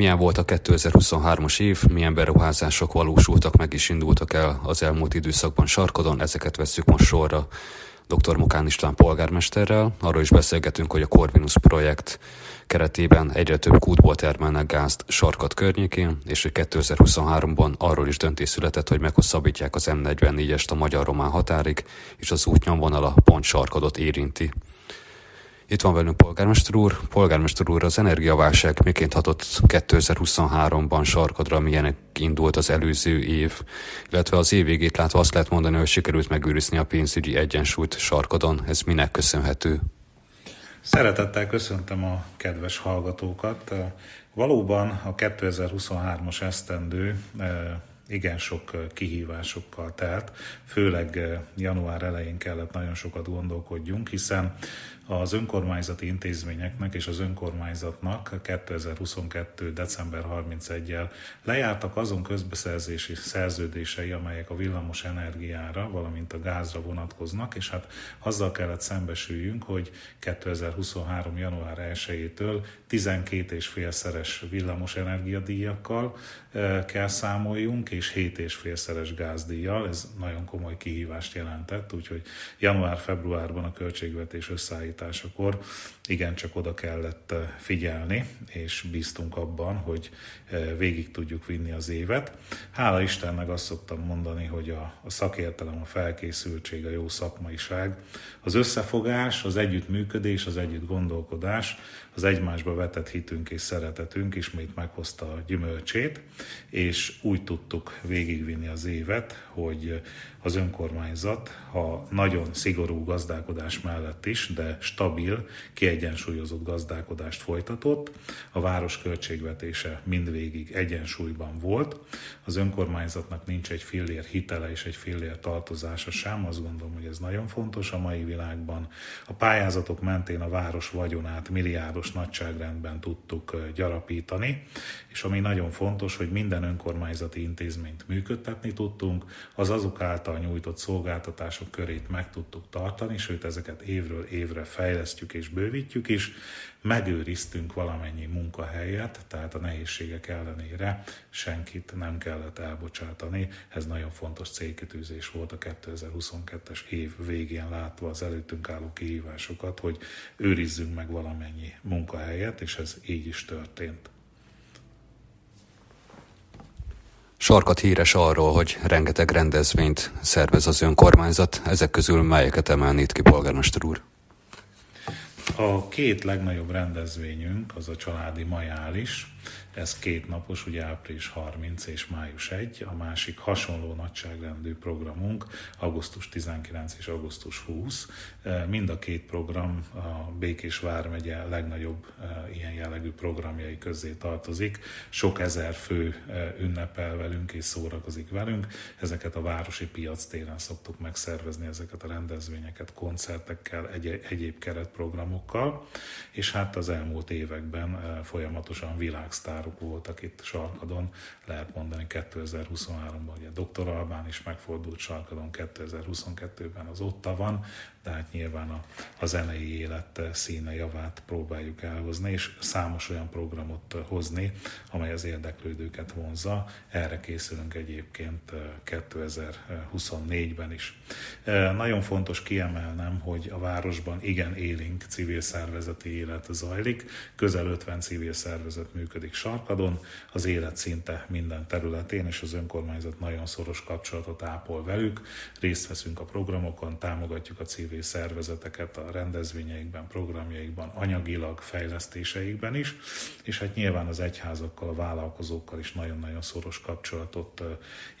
Milyen volt a 2023-as év, milyen beruházások valósultak meg és indultak el az elmúlt időszakban Sarkodon, ezeket veszük most sorra dr. Mokán István polgármesterrel. Arról is beszélgetünk, hogy a Corvinus projekt keretében egyre több kútból termelnek gázt Sarkat környékén, és hogy 2023-ban arról is döntés született, hogy meghosszabbítják az M44-est a magyar-román határig, és az útnyomvonala pont Sarkadot érinti. Itt van velünk polgármester úr. Polgármester úr, az energiaválság miként hatott 2023-ban sarkadra, milyenek indult az előző év, illetve az év végét látva azt lehet mondani, hogy sikerült megőrizni a pénzügyi egyensúlyt sarkadon. Ez minek köszönhető? Szeretettel köszöntöm a kedves hallgatókat. Valóban a 2023-as esztendő igen sok kihívásokkal telt, főleg január elején kellett nagyon sokat gondolkodjunk, hiszen az önkormányzati intézményeknek és az önkormányzatnak 2022. december 31-jel lejártak azon közbeszerzési szerződései, amelyek a villamos energiára, valamint a gázra vonatkoznak, és hát azzal kellett szembesüljünk, hogy 2023. január 1-től 12,5-szeres villamos energiadíjakkal eh, kell számoljunk, és 7,5-szeres gázdíjjal. Ez nagyon komoly kihívást jelentett, úgyhogy január-februárban a költségvetés összeállít igen igencsak oda kellett eh, figyelni, és bíztunk abban, hogy eh, végig tudjuk vinni az évet. Hála Istennek azt szoktam mondani, hogy a, a szakértelem, a felkészültség, a jó szakmaiság, az összefogás, az együttműködés, az együtt gondolkodás, az egymásba vetett hitünk és szeretetünk ismét meghozta a gyümölcsét, és úgy tudtuk végigvinni az évet, hogy az önkormányzat, ha nagyon szigorú gazdálkodás mellett is, de stabil, kiegyensúlyozott gazdálkodást folytatott, a város költségvetése mindvégig egyensúlyban volt, az önkormányzatnak nincs egy fillér hitele és egy fillér tartozása sem, azt gondolom, hogy ez nagyon fontos a mai világban. A pályázatok mentén a város vagyonát milliárdos nagyságrendben tudtuk gyarapítani, és ami nagyon fontos, hogy minden önkormányzati intézményt működtetni tudtunk, az azok által nyújtott szolgáltatások körét meg tudtuk tartani, sőt ezeket évről évre fejlesztjük és bővítjük is, megőriztünk valamennyi munkahelyet, tehát a nehézségek ellenére senkit nem kellett elbocsátani. Ez nagyon fontos célkitűzés volt a 2022-es év végén látva az előttünk álló kihívásokat, hogy őrizzünk meg valamennyi munkahelyet, és ez így is történt. Sarkat híres arról, hogy rengeteg rendezvényt szervez az önkormányzat, ezek közül melyeket emelnét ki, polgármester úr? A két legnagyobb rendezvényünk az a családi majális, ez két napos, ugye április 30 és május 1, a másik hasonló nagyságrendű programunk, augusztus 19 és augusztus 20. E, mind a két program a Békés Vármegye legnagyobb e, ilyen jellegű programjai közé tartozik. Sok ezer fő e, ünnepel velünk és szórakozik velünk. Ezeket a városi piac téren szoktuk megszervezni, ezeket a rendezvényeket koncertekkel, egy- egyéb keretprogramokkal, és hát az elmúlt években folyamatosan világsztárok járok voltak itt Sarkadon, lehet mondani 2023-ban, ugye Dr. Albán is megfordult Sarkadon, 2022-ben az Otta van, de hát nyilván a, a zenei élet színe javát próbáljuk elhozni, és számos olyan programot hozni, amely az érdeklődőket vonza. Erre készülünk egyébként 2024-ben is. Nagyon fontos kiemelnem, hogy a városban igen élénk civil szervezeti élet zajlik, közel 50 civil szervezet működik Sarkadon, az élet szinte minden területén, és az önkormányzat nagyon szoros kapcsolatot ápol velük, részt veszünk a programokon, támogatjuk a civil civil szervezeteket a rendezvényeikben, programjaikban, anyagilag, fejlesztéseikben is, és hát nyilván az egyházakkal, a vállalkozókkal is nagyon-nagyon szoros kapcsolatot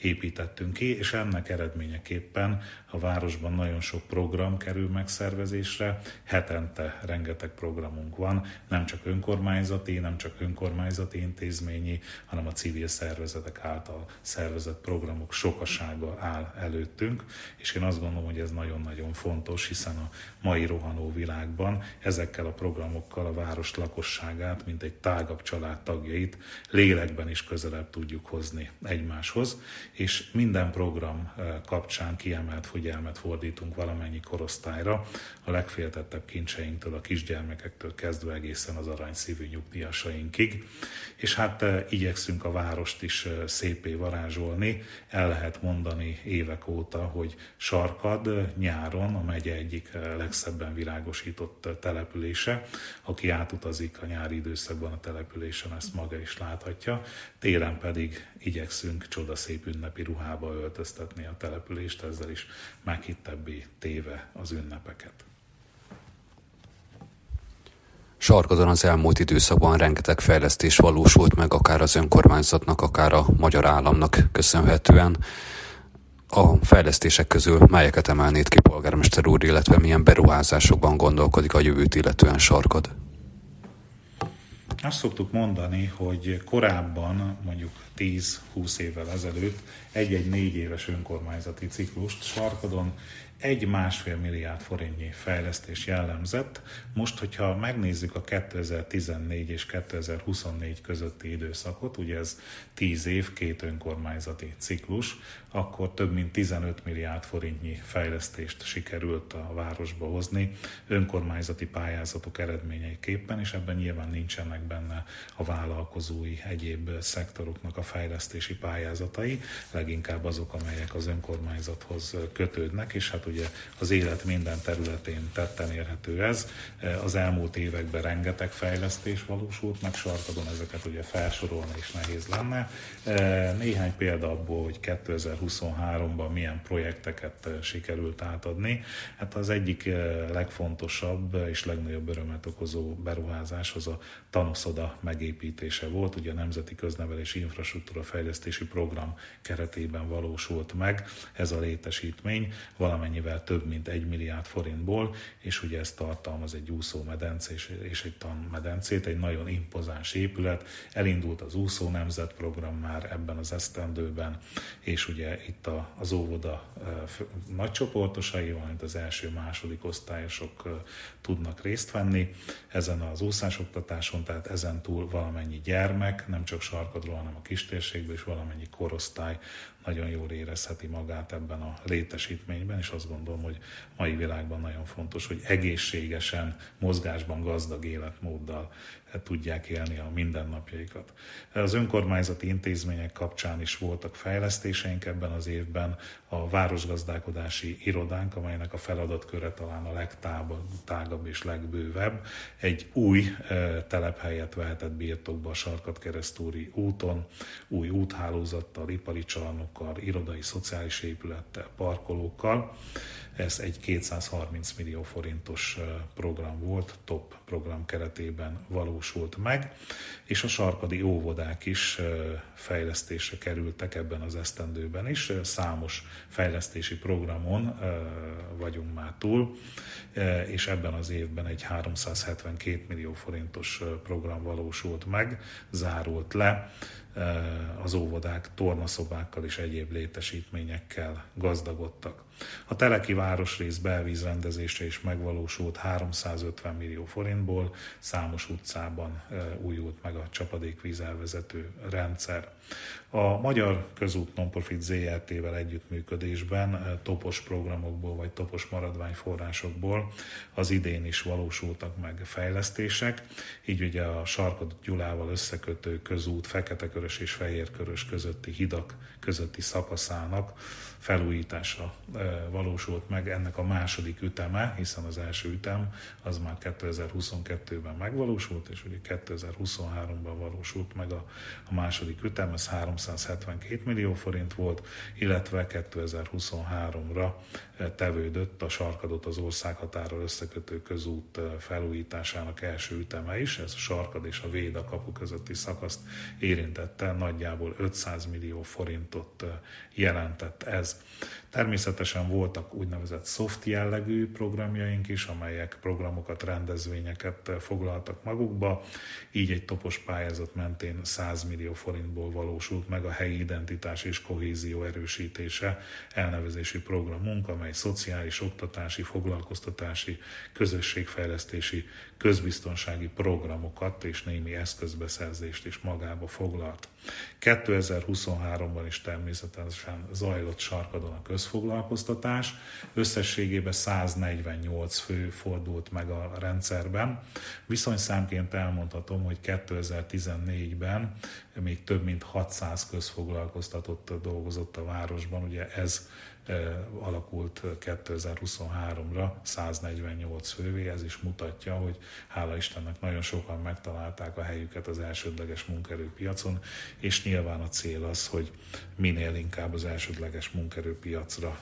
építettünk ki, és ennek eredményeképpen a városban nagyon sok program kerül megszervezésre, hetente rengeteg programunk van, nem csak önkormányzati, nem csak önkormányzati intézményi, hanem a civil szervezetek által szervezett programok sokasága áll előttünk, és én azt gondolom, hogy ez nagyon-nagyon fontos, hiszen a mai rohanó világban ezekkel a programokkal a város lakosságát, mint egy tágabb család tagjait lélekben is közelebb tudjuk hozni egymáshoz, és minden program kapcsán kiemelt figyelmet fordítunk valamennyi korosztályra, a legféltettebb kincseinktől, a kisgyermekektől kezdve egészen az aranyszívű nyugdíjasainkig, és hát igyekszünk a várost is szépé varázsolni, el lehet mondani évek óta, hogy Sarkad nyáron a megye egyik legszebben virágosított települése. Aki átutazik a nyári időszakban a településen, ezt maga is láthatja. Téren pedig igyekszünk csodaszép ünnepi ruhába öltöztetni a települést, ezzel is meghittebbé téve az ünnepeket. Sarkadon az elmúlt időszakban rengeteg fejlesztés valósult meg, akár az önkormányzatnak, akár a magyar államnak köszönhetően. A fejlesztések közül melyeket emelnéd ki polgármester úr, illetve milyen beruházásokban gondolkodik a jövőt illetően Sarkad? Azt szoktuk mondani, hogy korábban, mondjuk 10-20 évvel ezelőtt egy-egy négy éves önkormányzati ciklust Sarkadon egy másfél milliárd forintnyi fejlesztés jellemzett. Most, hogyha megnézzük a 2014 és 2024 közötti időszakot, ugye ez 10 év, két önkormányzati ciklus, akkor több mint 15 milliárd forintnyi fejlesztést sikerült a városba hozni önkormányzati pályázatok eredményeiképpen, és ebben nyilván nincsenek benne a vállalkozói egyéb szektoroknak a fejlesztési pályázatai, leginkább azok, amelyek az önkormányzathoz kötődnek, és hát ugye az élet minden területén tetten érhető ez. Az elmúlt években rengeteg fejlesztés valósult meg, sarkadon ezeket ugye felsorolni is nehéz lenne. Néhány példa abból, hogy 2023-ban milyen projekteket sikerült átadni. Hát az egyik legfontosabb és legnagyobb örömet okozó beruházás az a tanoszoda megépítése volt. Ugye a Nemzeti Köznevelési Infrastruktúra Fejlesztési Program keretében valósult meg ez a létesítmény, valamennyivel több mint egy milliárd forintból, és ugye ez tartalmaz egy úszómedence és egy tanmedencét, egy nagyon impozáns épület. Elindult az úszó nemzet program már ebben az esztendőben, és ugye itt a, az óvoda nagy csoportosai, valamint az első-második osztályosok tudnak részt venni ezen az úszásoktatáson, tehát ezen túl valamennyi gyermek, nem csak sarkadról, hanem a kistérségből is valamennyi korosztály nagyon jól érezheti magát ebben a létesítményben, és azt gondolom, hogy mai világban nagyon fontos, hogy egészségesen, mozgásban gazdag életmóddal tudják élni a mindennapjaikat. Az önkormányzati intézmények kapcsán is voltak fejlesztéseink ebben az évben. A városgazdálkodási irodánk, amelynek a feladatköre talán a legtágabb és legbővebb, egy új e, telephelyet vehetett birtokba a Sarkat keresztúri úton, új úthálózattal, ipari csarnokkal, irodai szociális épülettel, parkolókkal. Ez egy 230 millió forintos program volt, top program keretében valósult meg, és a sarkadi óvodák is fejlesztésre kerültek ebben az esztendőben is. Számos fejlesztési programon vagyunk már túl, és ebben az évben egy 372 millió forintos program valósult meg, zárult le az óvodák tornaszobákkal és egyéb létesítményekkel gazdagodtak. A Teleki városrész belvízrendezése is megvalósult 350 millió forintból, számos utcában újult meg a csapadékvíz elvezető rendszer. A Magyar Közút Nonprofit ZRT-vel együttműködésben topos programokból vagy topos maradványforrásokból az idén is valósultak meg fejlesztések, így ugye a Sarkod Gyulával összekötő közút Fekete-Körös és Fehérkörös közötti hidak közötti szakaszának felújítása valósult meg. Ennek a második üteme, hiszen az első ütem az már 2022-ben megvalósult, és ugye 2023-ban valósult meg a, a második ütem, ez 372 millió forint volt, illetve 2023-ra tevődött a sarkadot az országhatára összekötő közút felújításának első üteme is, ez a sarkad és a Véda kapu közötti szakaszt érintette. Nagyjából 500 millió forintot jelentett ez. Természetesen voltak úgynevezett soft jellegű programjaink is, amelyek programokat, rendezvényeket foglaltak magukba, így egy topos pályázat mentén 100 millió forintból valósult meg a helyi identitás és kohézió erősítése elnevezési programunk, amely szociális, oktatási, foglalkoztatási, közösségfejlesztési, közbiztonsági programokat és némi eszközbeszerzést is magába foglalt. 2023-ban is természetesen zajlott sarkadon a közfoglalkoztatás. Összességében 148 fő fordult meg a rendszerben. Viszonyszámként elmondhatom, hogy 2014-ben még több mint 600 közfoglalkoztatott dolgozott a városban. Ugye ez alakult 2023-ra 148 fővé, ez is mutatja, hogy hála Istennek nagyon sokan megtalálták a helyüket az elsődleges munkerőpiacon, és nyilván a cél az, hogy minél inkább az elsődleges munkerőpiacra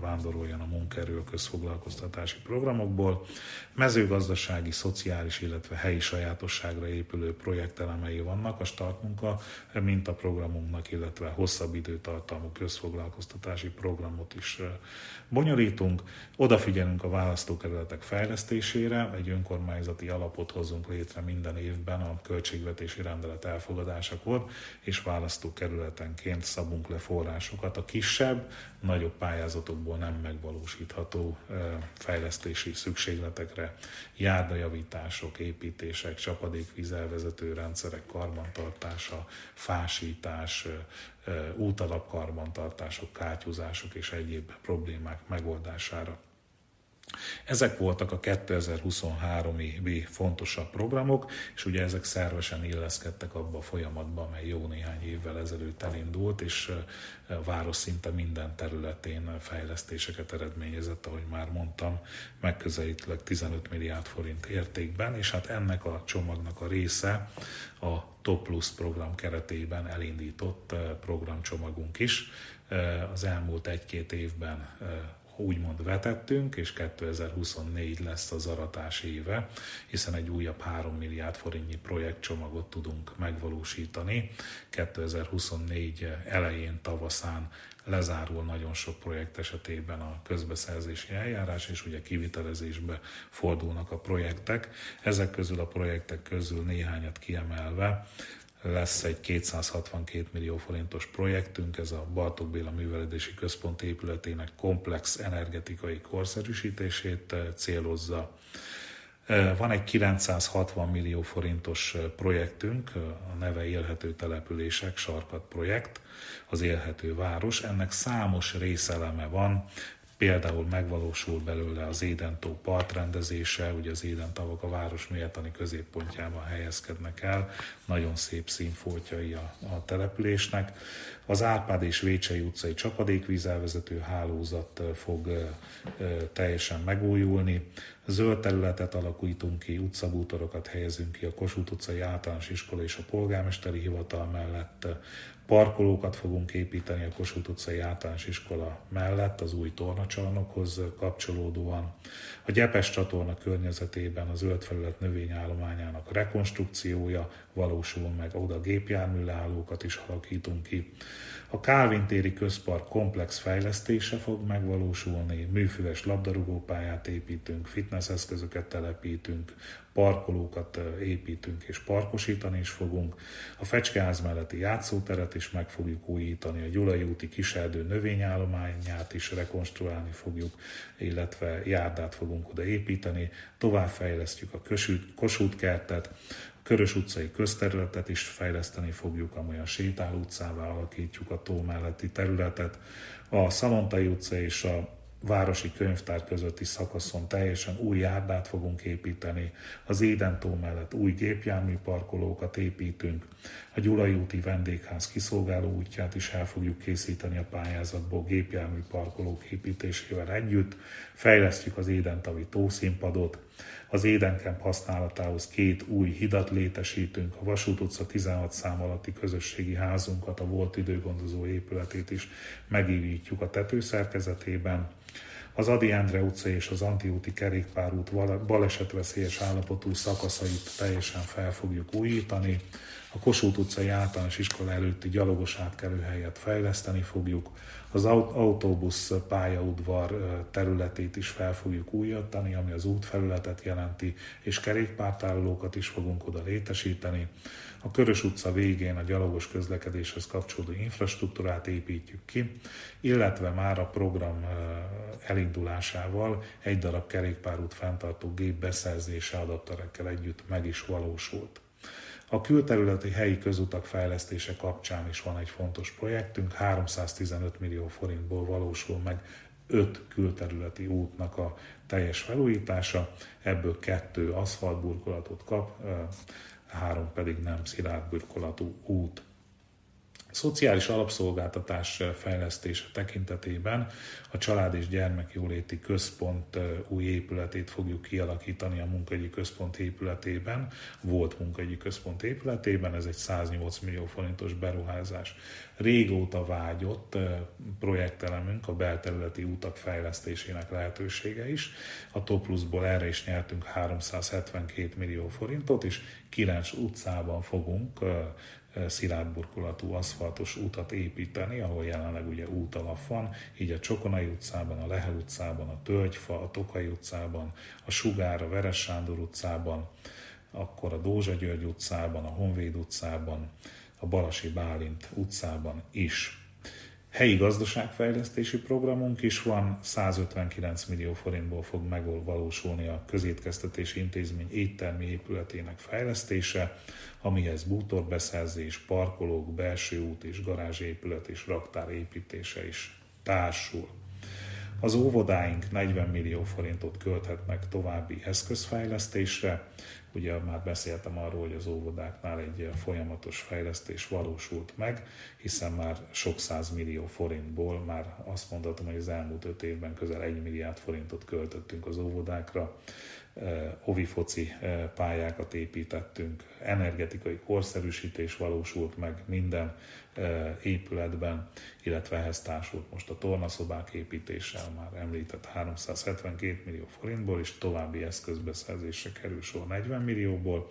vándoroljon a munkerő a közfoglalkoztatási programokból. Mezőgazdasági, szociális, illetve helyi sajátosságra épülő projektelemei vannak a startmunka mint a programunknak, illetve hosszabb időtartalmú közfoglalkoztatási programot is bonyolítunk. Odafigyelünk a választókerületek fejlesztésére, egy önkormányzati alapot hozunk létre minden évben a költségvetési rendelet elfogadásakor, és választókerületenként szabunk le forrásokat a kisebb, nagyobb pályázatokból nem megvalósítható fejlesztési szükségletekre, járdajavítások, építések, csapadékvízelvezető rendszerek karbantartása, fásítás, útalapkarbantartások, kátyúzások és egyéb problémák megoldására. Ezek voltak a 2023-i fontosabb programok, és ugye ezek szervesen illeszkedtek abba a folyamatba, amely jó néhány évvel ezelőtt elindult, és a város szinte minden területén fejlesztéseket eredményezett, ahogy már mondtam, megközelítőleg 15 milliárd forint értékben, és hát ennek a csomagnak a része a Top Plus program keretében elindított programcsomagunk is. Az elmúlt egy-két évben úgymond vetettünk, és 2024 lesz az aratás éve, hiszen egy újabb 3 milliárd forintnyi projektcsomagot tudunk megvalósítani. 2024 elején, tavaszán lezárul nagyon sok projekt esetében a közbeszerzési eljárás, és ugye kivitelezésbe fordulnak a projektek. Ezek közül a projektek közül néhányat kiemelve lesz egy 262 millió forintos projektünk, ez a Bartók Béla Művelődési Központ épületének komplex energetikai korszerűsítését eh, célozza. Eh, van egy 960 millió forintos eh, projektünk, a neve Élhető Települések Sarkat projekt, az Élhető Város. Ennek számos részeleme van, Például megvalósul belőle az Édentó partrendezése, ugye az Édentavak a város méltani középpontjában helyezkednek el, nagyon szép színfoltjai a, a településnek. Az Árpád és Vécsei utcai csapadékvízelvezető hálózat fog teljesen megújulni. Zöld területet alakítunk ki, utcabútorokat helyezünk ki a Kossuth utcai általános iskola és a polgármesteri hivatal mellett. Parkolókat fogunk építeni a Kossuth utcai általános iskola mellett az új tornacsarnokhoz kapcsolódóan. A Gyepes csatorna környezetében az zöld felület növényállományának rekonstrukciója valósul meg, oda gépjárműleállókat is alakítunk ki. A Kálvin téri közpark komplex fejlesztése fog megvalósulni, műfüves labdarúgópályát építünk, fitnesseszközöket telepítünk, parkolókat építünk és parkosítani is fogunk. A Fecskeház melletti játszóteret is meg fogjuk újítani, a Gyulai úti kiserdő növényállományát is rekonstruálni fogjuk, illetve járdát fogunk oda építeni, továbbfejlesztjük a Kossuth kertet, Körös utcai közterületet is fejleszteni fogjuk, amolyan sétáló utcává alakítjuk a tó melletti területet. A Szalontai utca és a városi könyvtár közötti szakaszon teljesen új járdát fogunk építeni, az Édentó mellett új gépjárműparkolókat építünk, a Gyulai úti vendégház kiszolgáló útját is el fogjuk készíteni a pályázatból gépjárműparkolók építésével együtt, fejlesztjük az Édentavi tószínpadot, az Édenkemp használatához két új hidat létesítünk, a Vasút utca 16 szám alatti közösségi házunkat, a volt időgondozó épületét is megívítjuk a tetőszerkezetében. Az Adi Endre utca és az Antiúti kerékpárút balesetveszélyes állapotú szakaszait teljesen fel fogjuk újítani. A Kossuth utcai általános iskola előtti gyalogos átkelőhelyet fejleszteni fogjuk. Az autóbusz pályaudvar területét is fel fogjuk újítani, ami az útfelületet jelenti, és kerékpártárolókat is fogunk oda létesíteni. A Körös utca végén a gyalogos közlekedéshez kapcsolódó infrastruktúrát építjük ki, illetve már a program elindulásával egy darab kerékpárút fenntartó gép beszerzése adapterekkel együtt meg is valósult. A külterületi helyi közutak fejlesztése kapcsán is van egy fontos projektünk, 315 millió forintból valósul meg 5 külterületi útnak a teljes felújítása, ebből kettő aszfaltburkolatot kap, három pedig nem szilárd burkolatú út. Szociális alapszolgáltatás fejlesztése tekintetében a Család és Gyermekjóléti Központ új épületét fogjuk kialakítani a munkagyi központ épületében, volt munkagyi központ épületében, ez egy 108 millió forintos beruházás. Régóta vágyott projektelemünk a belterületi útak fejlesztésének lehetősége is. A Top Plusból erre is nyertünk 372 millió forintot, és 9 utcában fogunk szilárd burkolatú aszfaltos utat építeni, ahol jelenleg ugye útalap van, így a Csokonai utcában, a Lehel utcában, a Tölgyfa, a Tokai utcában, a Sugár, a Veres Sándor utcában, akkor a Dózsa György utcában, a Honvéd utcában, a Balasi Bálint utcában is. Helyi gazdaságfejlesztési programunk is van, 159 millió forintból fog megvalósulni a közétkeztetési intézmény éttermi épületének fejlesztése, amihez bútorbeszerzés, parkolók, belső út és garázsépület és raktár építése is társul. Az óvodáink 40 millió forintot költhetnek további eszközfejlesztésre. Ugye már beszéltem arról, hogy az óvodáknál egy folyamatos fejlesztés valósult meg, hiszen már sok száz millió forintból már azt mondhatom, hogy az elmúlt öt évben közel egy milliárd forintot költöttünk az óvodákra ovifoci pályákat építettünk, energetikai korszerűsítés valósult meg minden épületben, illetve ehhez társult most a tornaszobák építéssel már említett 372 millió forintból, és további eszközbeszerzésre kerül sor 40 millióból.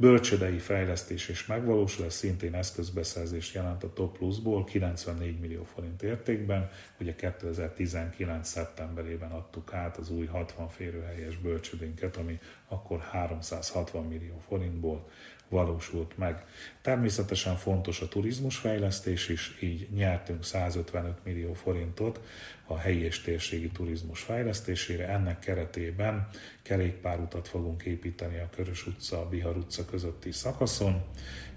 Bölcsödei fejlesztés és megvalósulás szintén eszközbeszerzést jelent a Top Plusból 94 millió forint értékben. Ugye 2019. szeptemberében adtuk át az új 60 férőhelyes bölcsödénket, ami akkor 360 millió forintból valósult meg. Természetesen fontos a turizmusfejlesztés is, így nyertünk 155 millió forintot a helyi és térségi turizmus fejlesztésére. Ennek keretében kerékpárutat fogunk építeni a Körös utca, a Bihar utca közötti szakaszon,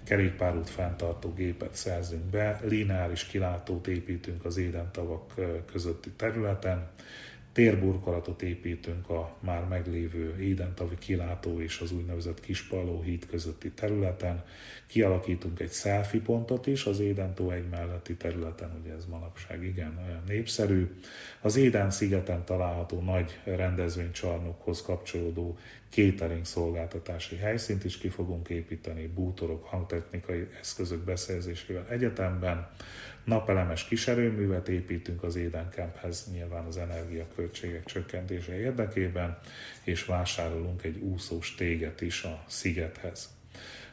kerékpárút fenntartó gépet szerzünk be, lineáris kilátót építünk az édentavak közötti területen, térburkolatot építünk a már meglévő Édentavi kilátó és az úgynevezett Kispalló híd közötti területen, kialakítunk egy selfie pontot is az Édentó egy melletti területen, ugye ez manapság igen népszerű. Az Éden szigeten található nagy rendezvénycsarnokhoz kapcsolódó catering szolgáltatási helyszínt is ki fogunk építeni, bútorok, hangtechnikai eszközök beszerzésével egyetemben, Napelemes kiserőművet építünk az Édenkemphez, nyilván az energiaköltségek csökkentése érdekében, és vásárolunk egy úszós téget is a szigethez.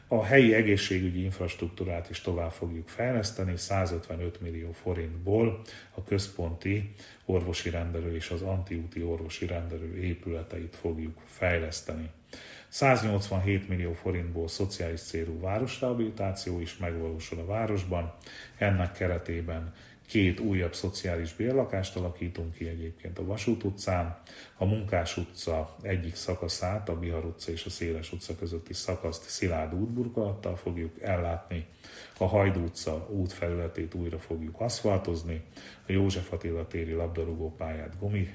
A helyi egészségügyi infrastruktúrát is tovább fogjuk fejleszteni, 155 millió forintból a központi orvosi rendelő és az antiúti orvosi rendelő épületeit fogjuk fejleszteni. 187 millió forintból szociális célú városrehabilitáció is megvalósul a városban. Ennek keretében két újabb szociális bérlakást alakítunk ki egyébként a Vasút utcán. A Munkás utca egyik szakaszát, a Bihar utca és a Széles utca közötti szakaszt szilárd útburkolattal fogjuk ellátni. A Hajdú utca útfelületét újra fogjuk aszfaltozni, a József Attila téri labdarúgó pályát gumi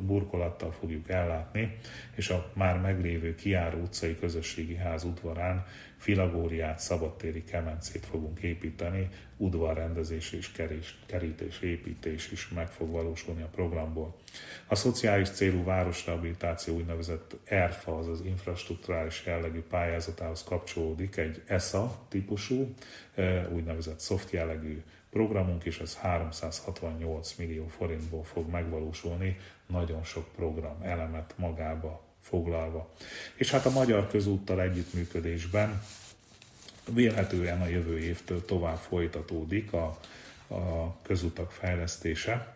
burkolattal fogjuk ellátni, és a már meglévő Kiáró utcai közösségi ház udvarán filagóriát, szabadtéri kemencét fogunk építeni, udvarrendezés és kerés, kerítés, építés is meg fog valósulni a programból. A szociális célú városrehabilitáció úgynevezett ERFA, azaz infrastruktúrális jellegű pályázatához kapcsolódik egy ESA típusú, úgynevezett soft jellegű programunk, és ez 368 millió forintból fog megvalósulni, nagyon sok program elemet magába foglalva. És hát a Magyar Közúttal együttműködésben vélhetően a jövő évtől tovább folytatódik a, a közutak fejlesztése,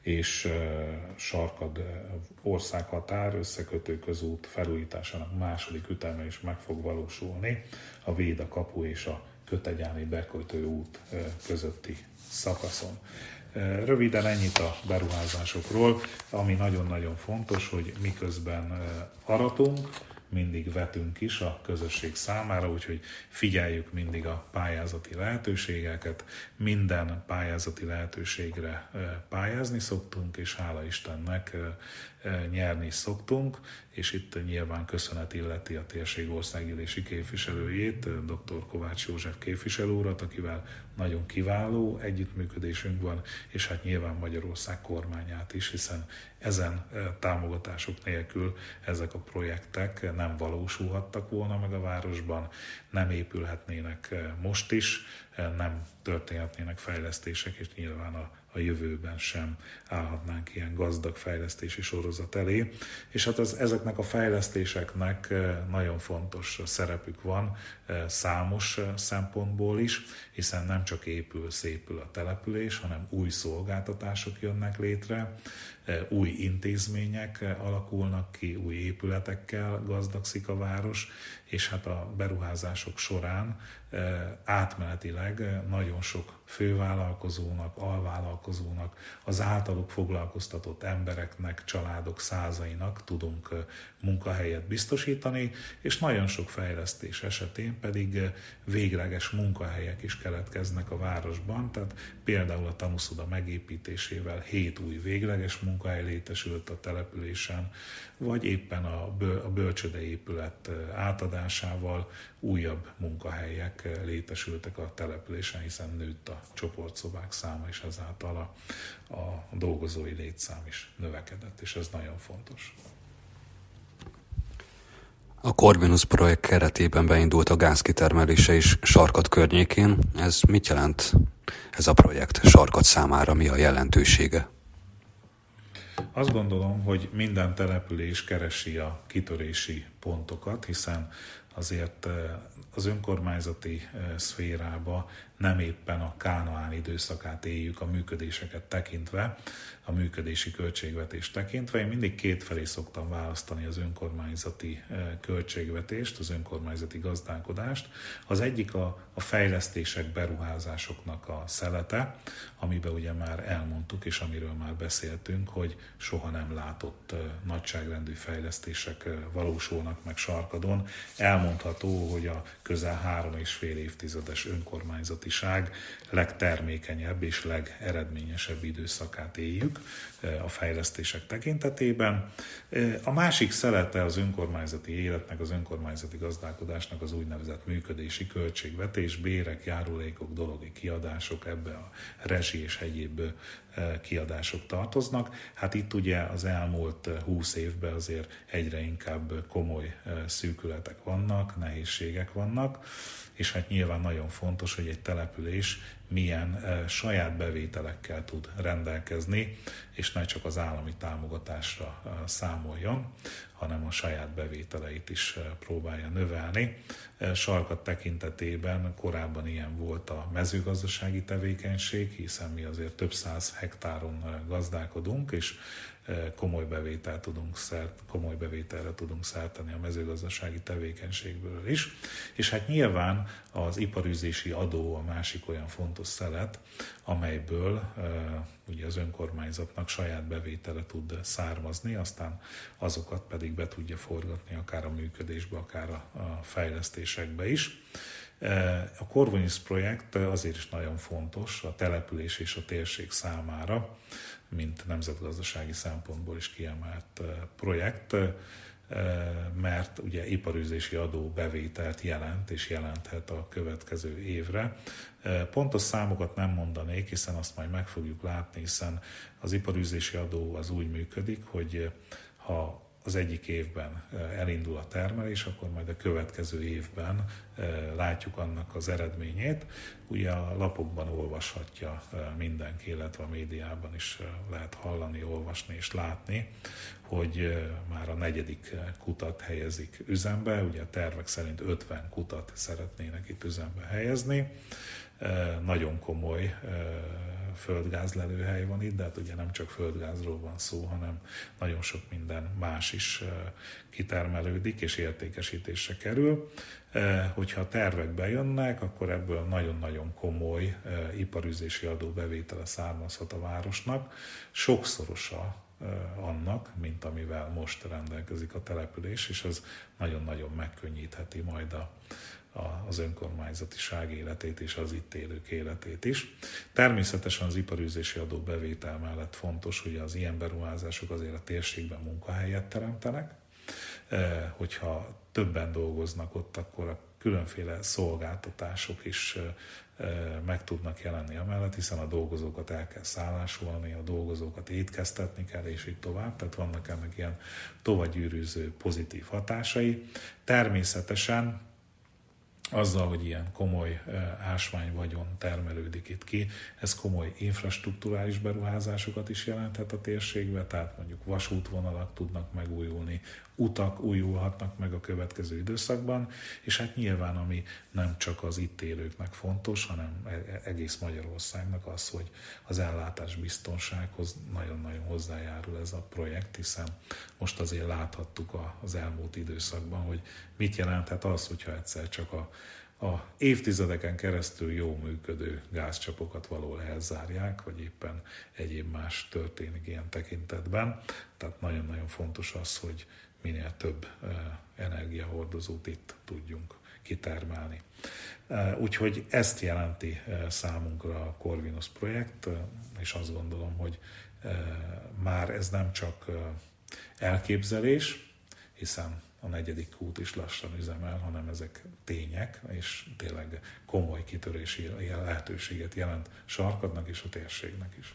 és Sarkad országhatár összekötő közút felújításának második üteme is meg fog valósulni a Véda kapu és a Kötegyáni bekötő út közötti szakaszon. Röviden ennyit a beruházásokról, ami nagyon-nagyon fontos, hogy miközben aratunk, mindig vetünk is a közösség számára, úgyhogy figyeljük mindig a pályázati lehetőségeket. Minden pályázati lehetőségre pályázni szoktunk, és hála Istennek nyerni szoktunk, és itt nyilván köszönet illeti a térség országgyűlési képviselőjét, dr. Kovács József képviselő akivel nagyon kiváló együttműködésünk van, és hát nyilván Magyarország kormányát is, hiszen ezen támogatások nélkül ezek a projektek nem valósulhattak volna meg a városban, nem épülhetnének most is, nem történhetnének fejlesztések, és nyilván a a jövőben sem állhatnánk ilyen gazdag fejlesztési sorozat elé. És hát az, ezeknek a fejlesztéseknek eh, nagyon fontos szerepük van eh, számos eh, szempontból is, hiszen nem csak épül, szépül a település, hanem új szolgáltatások jönnek létre, új intézmények alakulnak ki, új épületekkel gazdagszik a város, és hát a beruházások során átmenetileg nagyon sok fővállalkozónak, alvállalkozónak, az általuk foglalkoztatott embereknek, családok százainak tudunk munkahelyet biztosítani, és nagyon sok fejlesztés esetén pedig végleges munkahelyek is keletkeznek a városban, tehát például a Tamuszuda megépítésével hét új végleges munkahely létesült a településen, vagy éppen a bölcsöde épület átadásával újabb munkahelyek létesültek a településen, hiszen nőtt a csoportszobák száma, és ezáltal a, a dolgozói létszám is növekedett, és ez nagyon fontos. A Corvinus projekt keretében beindult a gázkitermelése is Sarkat környékén. Ez mit jelent ez a projekt Sarkat számára? Mi a jelentősége? Azt gondolom, hogy minden település keresi a kitörési pontokat, hiszen azért eh, az önkormányzati eh, szférába nem éppen a kánoán időszakát éljük a működéseket tekintve, a működési költségvetést tekintve. Én mindig kétfelé szoktam választani az önkormányzati eh, költségvetést, az önkormányzati gazdálkodást. Az egyik a, a fejlesztések, beruházásoknak a szelete, amiben ugye már elmondtuk, és amiről már beszéltünk, hogy soha nem látott eh, nagyságrendű fejlesztések eh, valósulnak meg Sarkadon. Elmondható, hogy a közel három és fél évtizedes önkormányzatiság legtermékenyebb és legeredményesebb időszakát éljük a fejlesztések tekintetében. A másik szelete az önkormányzati életnek, az önkormányzati gazdálkodásnak az úgynevezett működési költségvetés, bérek, járulékok, dologi kiadások, ebbe a rezsi és egyéb kiadások tartoznak. Hát itt ugye az elmúlt 20 évben azért egyre inkább komoly szűkületek vannak, nehézségek vannak, és hát nyilván nagyon fontos, hogy egy település milyen saját bevételekkel tud rendelkezni, és ne csak az állami támogatásra számoljon, hanem a saját bevételeit is próbálja növelni. Sarkat tekintetében korábban ilyen volt a mezőgazdasági tevékenység, hiszen mi azért több száz hektáron gazdálkodunk, és komoly bevétel tudunk szert, komoly bevételre tudunk szerteni a mezőgazdasági tevékenységből is. És hát nyilván az iparűzési adó a másik olyan fontos szelet, amelyből ugye az önkormányzatnak saját bevétele tud származni, aztán azokat pedig be tudja forgatni akár a működésbe, akár a fejlesztésekbe is. A Corvinus projekt azért is nagyon fontos a település és a térség számára, mint nemzetgazdasági szempontból is kiemelt projekt, mert ugye iparűzési adó bevételt jelent és jelenthet a következő évre. Pontos számokat nem mondanék, hiszen azt majd meg fogjuk látni, hiszen az iparűzési adó az úgy működik, hogy ha az egyik évben elindul a termelés, akkor majd a következő évben látjuk annak az eredményét. Ugye a lapokban olvashatja mindenki, illetve a médiában is lehet hallani, olvasni és látni, hogy már a negyedik kutat helyezik üzembe, ugye a tervek szerint 50 kutat szeretnének itt üzembe helyezni. Nagyon komoly földgázlelőhely van itt, de hát ugye nem csak földgázról van szó, hanem nagyon sok minden más is kitermelődik és értékesítésre kerül. Hogyha a tervek bejönnek, akkor ebből nagyon-nagyon komoly iparüzési adóbevétele származhat a városnak. Sokszorosa annak, mint amivel most rendelkezik a település, és ez nagyon-nagyon megkönnyítheti majd a, az önkormányzatiság életét és az itt élők életét is. Természetesen az iparűzési adó bevétel mellett fontos, hogy az ilyen beruházások azért a térségben munkahelyet teremtenek, hogyha többen dolgoznak ott, akkor a különféle szolgáltatások is meg tudnak jelenni amellett, hiszen a dolgozókat el kell szállásolni, a dolgozókat étkeztetni kell, és így tovább, tehát vannak ennek ilyen tovagyűrűző pozitív hatásai. Természetesen azzal, hogy ilyen komoly ásványvagyon termelődik itt ki, ez komoly infrastruktúrális beruházásokat is jelenthet a térségbe, tehát mondjuk vasútvonalak tudnak megújulni, utak újulhatnak meg a következő időszakban, és hát nyilván ami nem csak az itt élőknek fontos, hanem e-, e-, egész Magyarországnak az, hogy az ellátás biztonsághoz nagyon-nagyon hozzájárul ez a projekt, hiszen most azért láthattuk az elmúlt időszakban, hogy mit jelenthet az, hogyha egyszer csak a a évtizedeken keresztül jó működő gázcsapokat való elzárják, vagy éppen egyéb más történik ilyen tekintetben. Tehát nagyon-nagyon fontos az, hogy minél több energiahordozót itt tudjunk kitermelni. Úgyhogy ezt jelenti számunkra a Corvinus projekt, és azt gondolom, hogy már ez nem csak elképzelés, hiszen a negyedik út is lassan üzemel, hanem ezek tények, és tényleg komoly kitörési lehetőséget jelent sarkadnak és a térségnek is.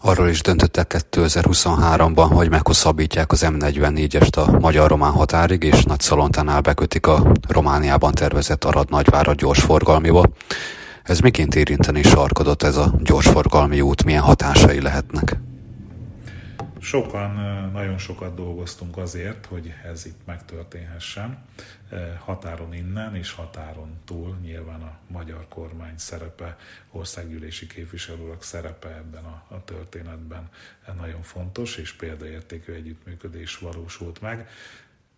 Arról is döntöttek 2023-ban, hogy meghosszabbítják az M44-est a magyar-román határig, és Nagy Szalontánál bekötik a Romániában tervezett Arad nagyvárad gyorsforgalmiba. Ez miként érinteni sarkodott ez a gyorsforgalmi út, milyen hatásai lehetnek? Sokan, nagyon sokat dolgoztunk azért, hogy ez itt megtörténhessen. Határon innen és határon túl nyilván a magyar kormány szerepe, országgyűlési képviselők szerepe ebben a, a történetben nagyon fontos, és példaértékű együttműködés valósult meg.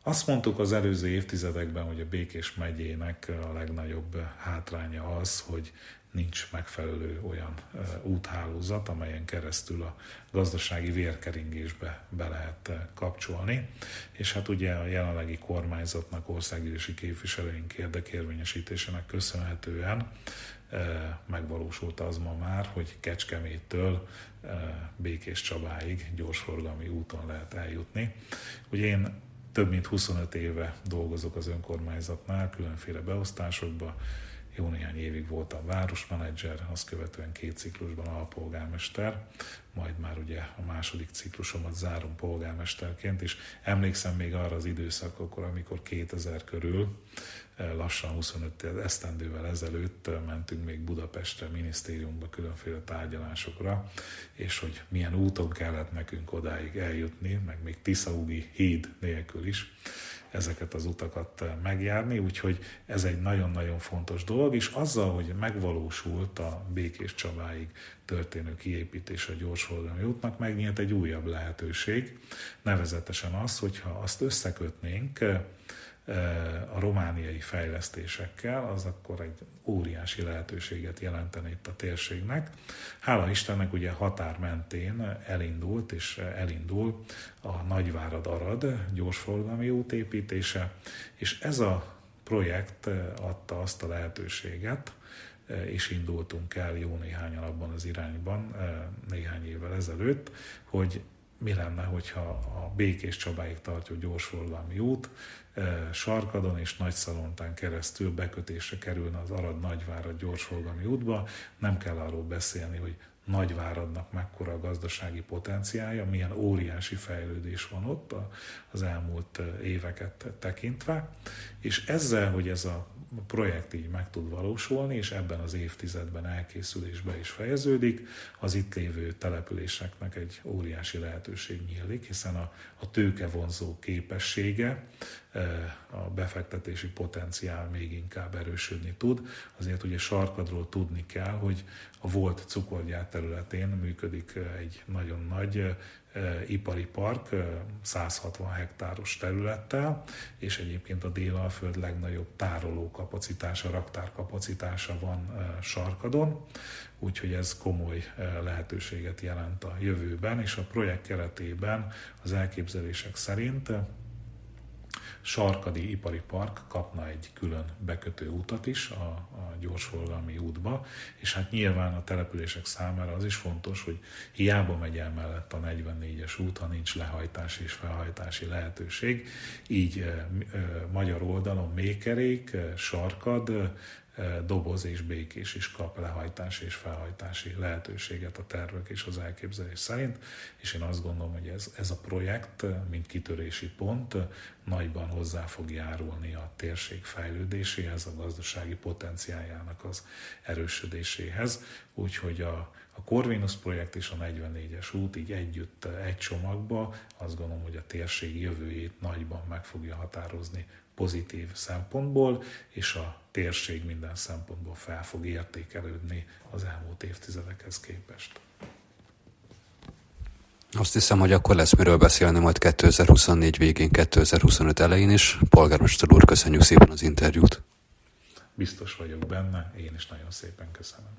Azt mondtuk az előző évtizedekben, hogy a Békés megyének a legnagyobb hátránya az, hogy nincs megfelelő olyan úthálózat, amelyen keresztül a gazdasági vérkeringésbe be lehet kapcsolni. És hát ugye a jelenlegi kormányzatnak, országgyűlési képviselőink érdekérvényesítésének köszönhetően megvalósult az ma már, hogy Kecskeméttől Békés Csabáig gyorsforgalmi úton lehet eljutni. Ugye én több mint 25 éve dolgozok az önkormányzatnál, különféle beosztásokban, jó néhány évig voltam városmenedzser, azt követően két ciklusban alpolgármester, majd már ugye a második ciklusomat zárom polgármesterként, és emlékszem még arra az időszakokra, amikor 2000 körül, eh, lassan 25 esztendővel ezelőtt eh, mentünk még Budapestre, minisztériumba, különféle tárgyalásokra, és hogy milyen úton kellett nekünk odáig eljutni, meg még Tiszaugi híd nélkül is, ezeket az utakat eh, megjárni, úgyhogy ez egy nagyon-nagyon fontos dolog, és azzal, hogy megvalósult a Békés Csabáig történő kiépítés a gyorsforgalmi útnak, megnyílt egy újabb lehetőség, nevezetesen az, hogyha azt összekötnénk eh, a romániai fejlesztésekkel, az akkor egy óriási lehetőséget jelentene itt a térségnek. Hála Istennek ugye határ mentén elindult és elindul a Nagyvárad Arad gyorsforgalmi útépítése, és ez a projekt adta azt a lehetőséget, és indultunk el jó néhányan abban az irányban néhány évvel ezelőtt, hogy mi lenne, hogyha a Békés Csabáig tartó gyorsforgalmi út Sarkadon és Nagyszalontán keresztül bekötésre kerülne az Arad Nagyvárad gyorsforgalmi útba. Nem kell arról beszélni, hogy Nagyváradnak mekkora a gazdasági potenciája, milyen óriási fejlődés van ott az elmúlt éveket tekintve, és ezzel, hogy ez a projekt így meg tud valósulni, és ebben az évtizedben elkészülésbe is fejeződik, az itt lévő településeknek egy óriási lehetőség nyílik, hiszen a, a tőkevonzó képessége, e, a befektetési potenciál még inkább erősödni tud. Azért ugye Sarkadról tudni kell, hogy a volt cukorgyár területén működik egy nagyon nagy ipari park 160 hektáros területtel, és egyébként a Délalföld legnagyobb tároló kapacitása, raktárkapacitása van Sarkadon, úgyhogy ez komoly lehetőséget jelent a jövőben, és a projekt keretében az elképzelések szerint Sarkadi Ipari Park kapna egy külön bekötő utat is a, a gyorsforgalmi útba, és hát nyilván a települések számára az is fontos, hogy hiába megy el mellett a 44-es út, ha nincs lehajtási és felhajtási lehetőség, így e, e, magyar oldalon Mékerék, Sarkad, doboz és békés is kap lehajtási és felhajtási lehetőséget a tervek és az elképzelés szerint, és én azt gondolom, hogy ez, ez a projekt, mint kitörési pont, nagyban hozzá fog járulni a térség fejlődéséhez, a gazdasági potenciáljának az erősödéséhez, úgyhogy a, a Corvinus projekt és a 44-es út így együtt egy csomagba azt gondolom, hogy a térség jövőjét nagyban meg fogja határozni pozitív szempontból, és a térség minden szempontból fel fog értékelődni az elmúlt évtizedekhez képest. Azt hiszem, hogy akkor lesz miről beszélni majd 2024 végén, 2025 elején is. Polgármester úr, köszönjük szépen az interjút. Biztos vagyok benne, én is nagyon szépen köszönöm.